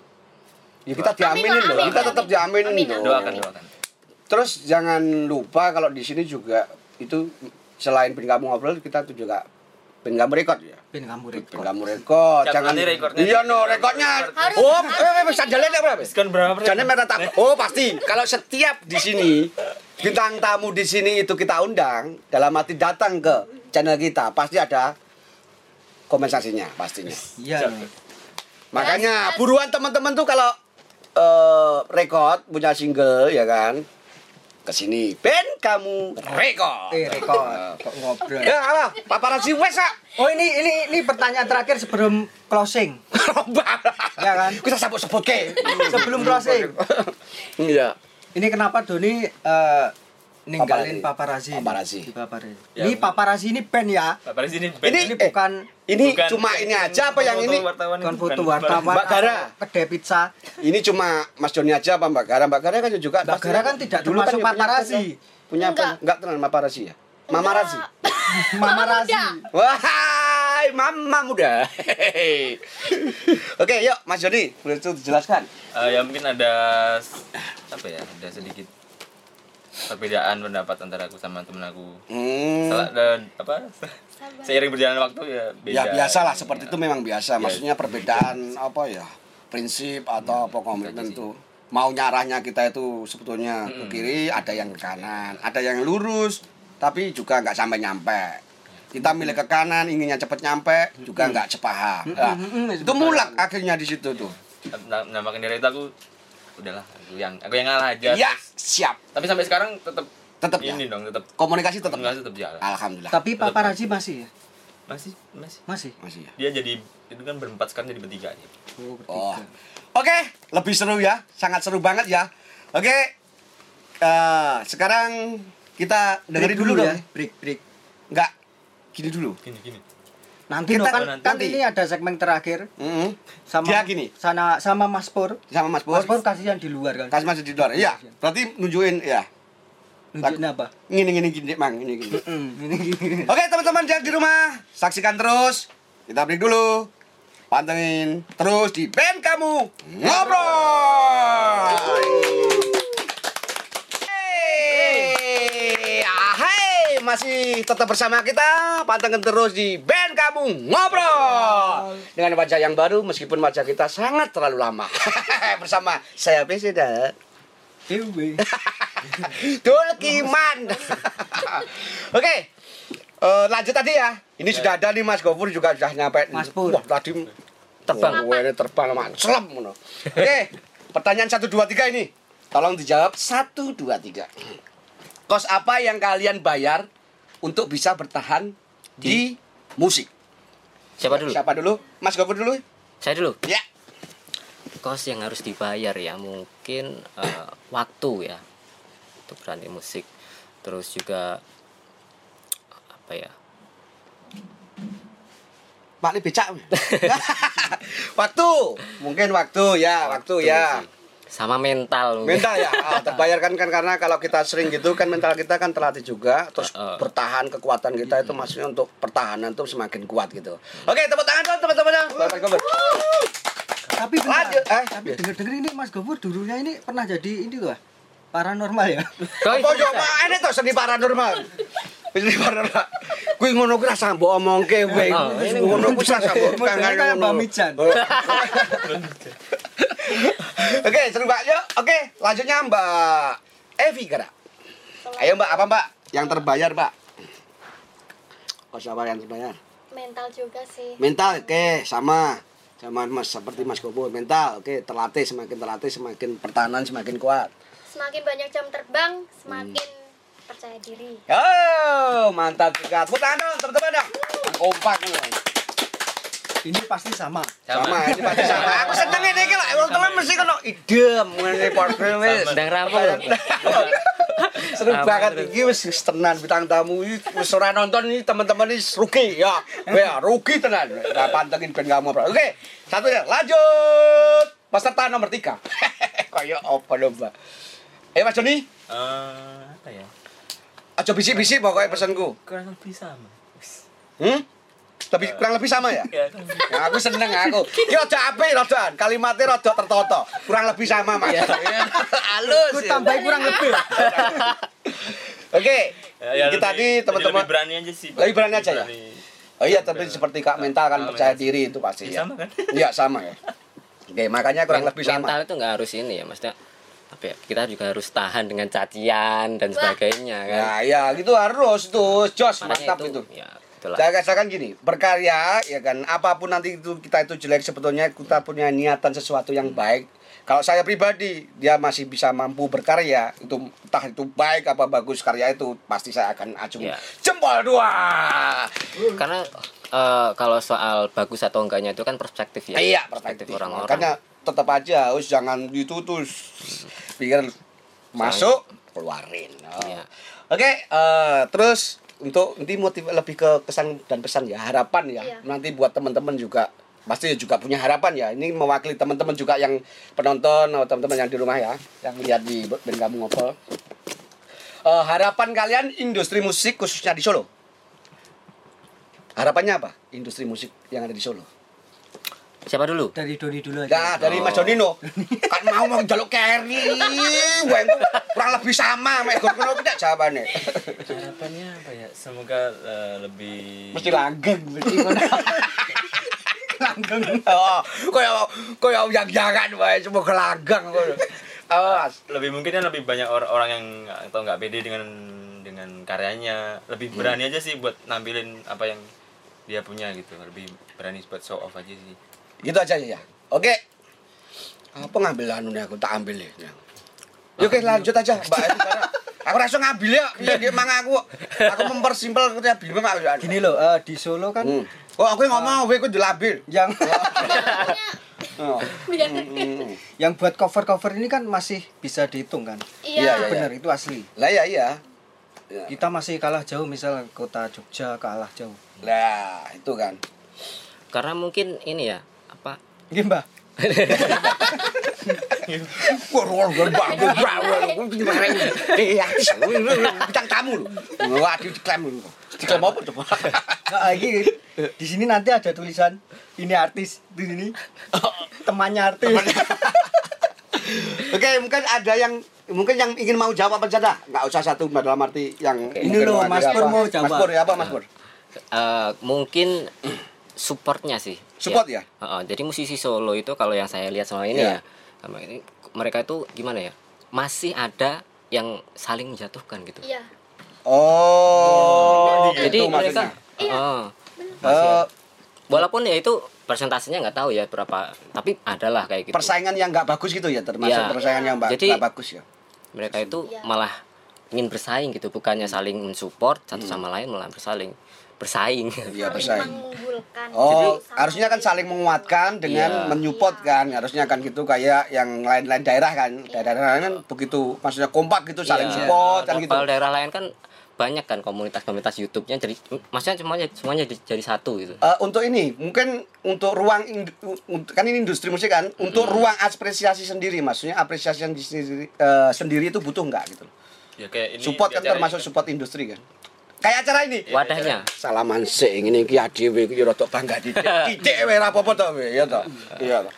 Ya kita diaminin Amin, loh. Kita tetap diaminin Amin, loh. doakan doakan Terus jangan lupa kalau di sini juga itu selain pin kamu ngobrol kita tuh juga pin kamu rekod ya. Pin kamu Pin rekod. kamu rekod. Jangan. Iya no rekodnya. Oh, harus. eh, eh, bisa jalan ya berapa? diskon berapa? Jangan merah tak. Oh pasti. Kalau setiap di sini bintang tamu di sini itu kita undang dalam arti datang ke channel kita pasti ada kompensasinya pastinya. Iya. Makanya buruan teman-teman tuh kalau eh rekod punya single ya kan ke sini band kamu rekod. Eh rekod. Kok ngobrol. Ya apa? Paparazzi wes ah. Oh ini ini ini pertanyaan terakhir sebelum closing. Ya kan? Kita sebut-sebut ke. Sebelum closing. Iya. Ini kenapa Doni eh, ninggalin paparazzi? Paparazzi. Di paparazzi. Ya, ini paparazzi ini band ya. Bapak di sini band. Ini Ini eh, bukan ini Bukan- cuma ini aja apa yang ini? wartawan bukan ini, foto wartawan Mbak Gara. kedai pizza. Ini cuma Mas Joni aja apa Mbak Gara? Mbak Gara kan juga Mbak Gara kan tidak dulu termasuk ya punya paparazzi. band, ya. Punya Enggak. enggak tenang paparazzi ya? Mamarazzi. Mamarazzi. Wahai mama muda. Oke, yuk Mas Joni, boleh tuh dijelaskan. Eh, ya mungkin ada apa ya ada sedikit perbedaan pendapat antara aku sama temen aku Hmm. Salah dan apa seiring berjalan waktu ya beda Ya biasalah seperti itu memang biasa. Ya. Maksudnya perbedaan apa ya? Prinsip atau apa komitmen tuh. Mau nyarahnya kita itu sebetulnya ke kiri, ada yang ke kanan, ada yang lurus, tapi juga nggak sampai nyampe. Kita milih ke kanan, inginnya cepet nyampe, juga nggak cepaham. Nah, itu mulak akhirnya di situ tuh. nah, nah itu aku udahlah aku yang aku yang ngalah aja Ya, Terus- siap. tapi sampai sekarang tetap Tetap ya. ini dong tetap Komunikasi tetap. komunikasi tetap jalan Alhamdulillah. Tapi paparazzi masih ya? masih masih Masih. Masih ya. dia jadi itu kan berempat sekarang jadi bertiga nih Oh, Oh. bertiga. Oke, lebih seru ya. Sangat seru banget ya. Oke. eh, sekarang kita dengerin dulu, dong. ya. Break, break. Enggak. Gini dulu. gini gini Nanti Kita- no, kan, nanti. kan ini ada segmen terakhir Mm sama Dia gini. sana sama Mas Pur. Sama Mas Pur. Mas Pur kasihan di luar kan. Kasih masih di luar. Iya. Berarti nunjukin ya. Nunjukin apa? Gini gini gini, Mang. Gini gini. Ini gini. Oke, teman-teman yang di rumah, saksikan terus. Kita break dulu. Pantengin terus di band kamu ngobrol. Hey, ah, hai, masih tetap bersama kita. Pantengin terus di band kamu ngobrol dengan wajah yang baru, meskipun wajah kita sangat terlalu lama. bersama saya Peseda. Ewe. Dulkiman. Oke. Eh, lanjut tadi ya. Ini sudah ada nih Mas Gofur juga sudah nyampe. Mas Pur. Wah, tadi terbang. Wah, ini terbang ngono. Oke. Pertanyaan 1 2 3 ini. Tolong dijawab 1 2 3. Kos apa yang kalian bayar untuk bisa bertahan di, musik? Siapa dulu? Siapa dulu? Mas Gofur dulu? Saya dulu. Ya. Kos yang harus dibayar ya mungkin eh, waktu ya untuk berani musik. Terus juga apa ya? Pak becak. waktu. Mungkin waktu ya, waktu ya. sih. Sama mental mungkin. mental ya ah, terbayarkan kan karena kalau kita sering gitu kan mental kita kan terlatih juga terus Heeh. bertahan kekuatan kita itu maksudnya untuk pertahanan tuh semakin kuat gitu oke tepuk tangan dong teman-temannya Bapak Gofur. Tapi benar. Lanjut, eh. Tapi denger-denger ini Mas Gofur dulunya ini pernah jadi ini loh. Paranormal ya. Apa Pak? ini tuh seni paranormal seni paranormal kuwi ngono kuwi rasa mbok omongke kowe Oh, ngono kuwi rasa mbok kayak ngono. Oke, seru Mbak. Yuk, oke. Lanjutnya Mbak Evi Gara. Ayo Mbak, apa Mbak? Yang terbayar, Mbak? Kos apa yang terbayar? Mental juga sih. Mental, oke, sama. Sama Mas seperti Mas Gopur, mental, oke, terlatih semakin terlatih semakin pertahanan semakin kuat. Semakin banyak jam terbang, semakin percaya diri. Oh, mantap juga. Tepuk tangan dong, teman-teman dong. Kompak nih. Ini pasti sama. Sama, ini pasti sama. Aku seneng ini iki lho, wong temen mesti kono idem ngene padha wis. Sedang rampung. Seru banget iki wis tenan bintang tamu iki wis ora nonton ini teman-teman ini rugi ya. Ya, rugi tenan. Ora pantengin ben kamu. Oke, satu ya. Lanjut. Peserta nomor tiga. Kayak apa lho, Mbak? Eh, Mas Joni, Eh, apa ya? aja bisik-bisik pokoknya pesanku. Kurang lebih sama. Hmm? Lebih kurang lebih sama ya? Ya, Ya, aku seneng aku. Ki rada apik rada, kalimatnya rada tertata. Kurang lebih sama, Mas. Halus. Aku ya. tambahin kurang lebih. Oke. Ya, kita tadi lebih- teman-teman lebih berani aja sih. Lebih berani aja ya? Oh iya, tapi seperti Kak mental kan percaya diri itu pasti Ya, ya. sama kan? Iya, sama ya. Oke, makanya kurang lebih sama. mental itu nggak harus ini ya maksudnya apa ya, kita juga harus tahan dengan cacian dan sebagainya kan Ya, ya gitu harus tuh. Jos mantap itu. ya itulah Saya katakan gini, berkarya ya kan, apa pun nanti itu kita itu jelek sebetulnya kita punya niatan sesuatu yang baik. Kalau saya pribadi, dia masih bisa mampu berkarya, itu entah itu baik apa bagus karya itu pasti saya akan acung Ya. jempol dua. karena eh, kalau soal bagus atau enggaknya itu kan perspektif ya Iya, perspektif orang-orang Makanya tetap aja harus jangan itu tuh pikir masuk keluarin. Oh. Iya. Oke, eh, terus untuk nanti motif lebih ke kesan dan pesan ya, harapan ya. Iya. Nanti buat teman-teman juga pasti juga punya harapan ya. Ini mewakili teman-teman juga yang penonton atau teman-teman yang di rumah ya, yang lihat di Ben Kamu Ngobrol. Eh, harapan kalian industri musik khususnya di Solo. Harapannya apa? Industri musik yang ada di Solo. Siapa dulu Dari Doni dulu Nah, aja. dari Mas Oh. Jonino. kan mau mau jaluk carry. Gue kurang lebih sama mek kono tidak jawabannya. Harapannya apa ya? Semoga eh, lebih Mesti langgeng mesti ngono. Langgeng. Oh, koyo koyo yang jangan wae cuma gelanggang ngono. Awas. lebih mungkin kan lebih banyak or- orang yang atau nggak pede dengan dengan karyanya lebih berani aja sih buat nampilin apa yang dia punya gitu lebih berani buat show off aja sih Gitu aja ya. Oke. Apa ngambil anu nih aku tak ambil ya. Yuk oke lanjut aja Mbak. Aku rasa ngambil ya, dia dia mang aku. Aku mempersimpel kita bingung aku. Gini loh, eh, di Solo kan Hmm. Oh, aku ngomong, kowe ku dilabil. yang Oh. Hmm. yang buat cover-cover ini kan masih bisa dihitung kan. Iya, iya. Benar itu asli. Lah ya iya. Ya. Kita masih kalah jauh misal kota Jogja kalah jauh. Lah, itu kan. karena mungkin ini ya bintang tamu lu. Diklaim lu. Diklaim apa coba? Nah, ini di sini nanti ada tulisan ini artis di sini temannya artis. Oke, mungkin ada yang mungkin yang ingin mau jawab apa saja. Enggak usah satu dalam arti yang Ini loh, Mas Pur mau jawab. Mas Pur ya apa Mas Pur? eh, mungkin supportnya sih Support ya? Heeh, jadi musisi solo itu kalau yang saya lihat selama ini Iya. ya sama ini mereka itu gimana ya masih ada yang saling menjatuhkan gitu Iya. Oh, jadi gitu mereka maksudnya. Heeh. Eh, walaupun ya itu persentasenya nggak tahu ya berapa tapi adalah kayak gitu persaingan yang nggak bagus gitu ya, termasuk Iya. persaingan yang ba- Jadi- nggak bagus ya. mereka itu Iya. malah ingin bersaing gitu bukannya saling mensupport satu sama lain malah bersaling bersaing Iya, Saling bersaing. mengunggulkan. Oh, Sama harusnya kan saling menguatkan dengan Iya. menyupport kan. Harusnya kan gitu kayak yang lain-lain daerah kan. Daerah-daerah lain kan begitu maksudnya kompak gitu saling Iya. support kan gitu. kalau daerah lain kan banyak kan komunitas-komunitas YouTube-nya jadi maksudnya semuanya semuanya jadi, jadi satu gitu Eh, untuk ini mungkin untuk ruang kan ini industri musik kan untuk ruang apresiasi sendiri maksudnya apresiasi yang di sendiri, eh, sendiri itu butuh nggak gitu ya kayak ini support kan termasuk ini support industri kan kayak acara ini. Wadahnya. Salaman sik ngene iki adewe iki rada bangga didik didik wae ora apa-apa to ya to. Iya to.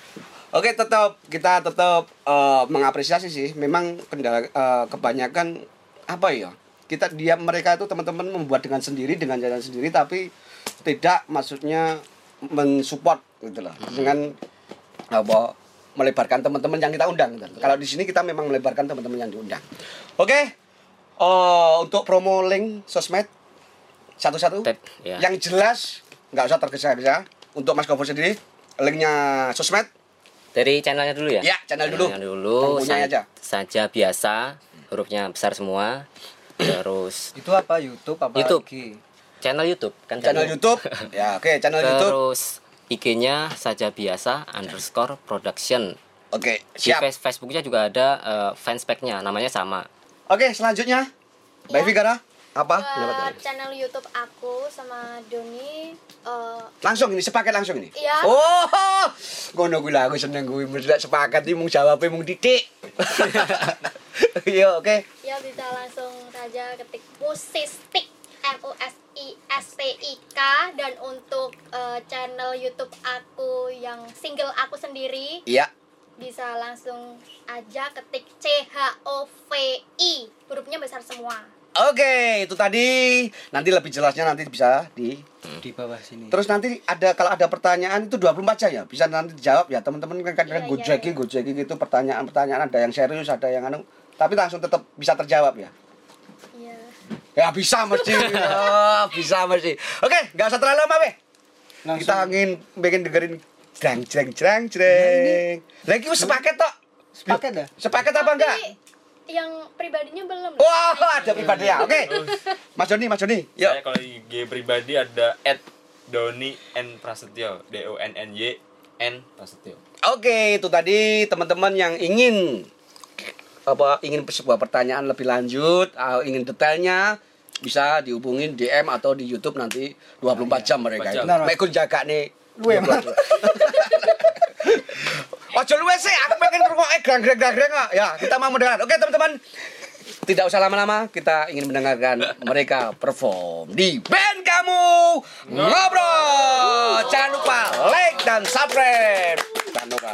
Oke tetap kita tetap eh, mengapresiasi sih. Memang kendala eh, kebanyakan apa ya kita dia mereka itu teman-teman membuat dengan sendiri dengan jalan sendiri tapi tidak maksudnya mensupport gitu loh. Dengan apa melebarkan teman-teman yang kita undang. Gitu. Kalau di sini kita memang melebarkan teman-teman yang diundang. Oke. eh, untuk promo link sosmed satu-satu ya. yang jelas nggak usah tergesa-gesa untuk Mas Gofur sendiri linknya sosmed dari channelnya dulu ya Ya, channel dulu. Channelnya dulu sa- aja. saja biasa hurufnya besar semua terus Itu apa YouTube apa YouTube. IG? channel YouTube kan channel YouTube ya oke channel YouTube terus IG-nya saja biasa underscore production. Oke, Di siap. face- Facebooknya juga ada eh, fanspage-nya, namanya sama. Oke, selanjutnya. Mbak Ya. Evi Gara, apa? Buat channel YouTube aku sama Doni eh, Langsung ini sepaket langsung ini. Iya. Oh, ngono kuwi lah aku seneng kuwi mesti sepakat iki mung jawabe mung titik. Iya, oke. ya bisa langsung saja ketik musistik M U S I S T I K dan untuk eh, channel YouTube aku yang single aku sendiri Iya. bisa langsung aja ketik C H O V I hurufnya besar semua Oke, itu tadi nanti lebih jelasnya nanti bisa di Di bawah sini. Terus nanti ada kalau ada pertanyaan itu 24 jam ya, bisa nanti dijawab ya teman-teman kan kadang Iya, go iya, jacking, iya. go jacking itu pertanyaan-pertanyaan ada yang serius, ada yang anu, tapi langsung tetap bisa terjawab ya. Iya Ya bisa mesti, ya, bisa mesti. Oke, nggak usah terlalu lama be. Langsung. Kita ingin pengen dengerin jreng jreng jreng jreng. Lagi sepaket tok. Sepaket dah. Sepaket apa enggak? Yang pribadinya belum Wah, ada pribadi ya. Oke. Mas Joni, Mas Joni. Yuk. Saya kalau IG pribadi ada at Doni N Prasetyo D O N N Y N Prasetyo. Oke, itu tadi teman-teman yang ingin apa ingin sebuah pertanyaan lebih lanjut, ah, ingin detailnya bisa dihubungin DM atau di YouTube nanti 24 jam mereka 24 itu. jam. Mek kun jaga nih. Luwe, Mas. Ojo luwe sih, aku pengen ngrungokke grang-grang-grang kok. Ya, kita mau mendengar. Oke, teman-teman. Tidak usah lama-lama, kita ingin mendengarkan mereka perform di band kamu ngobrol. Jangan lupa like dan subscribe. Jangan lupa.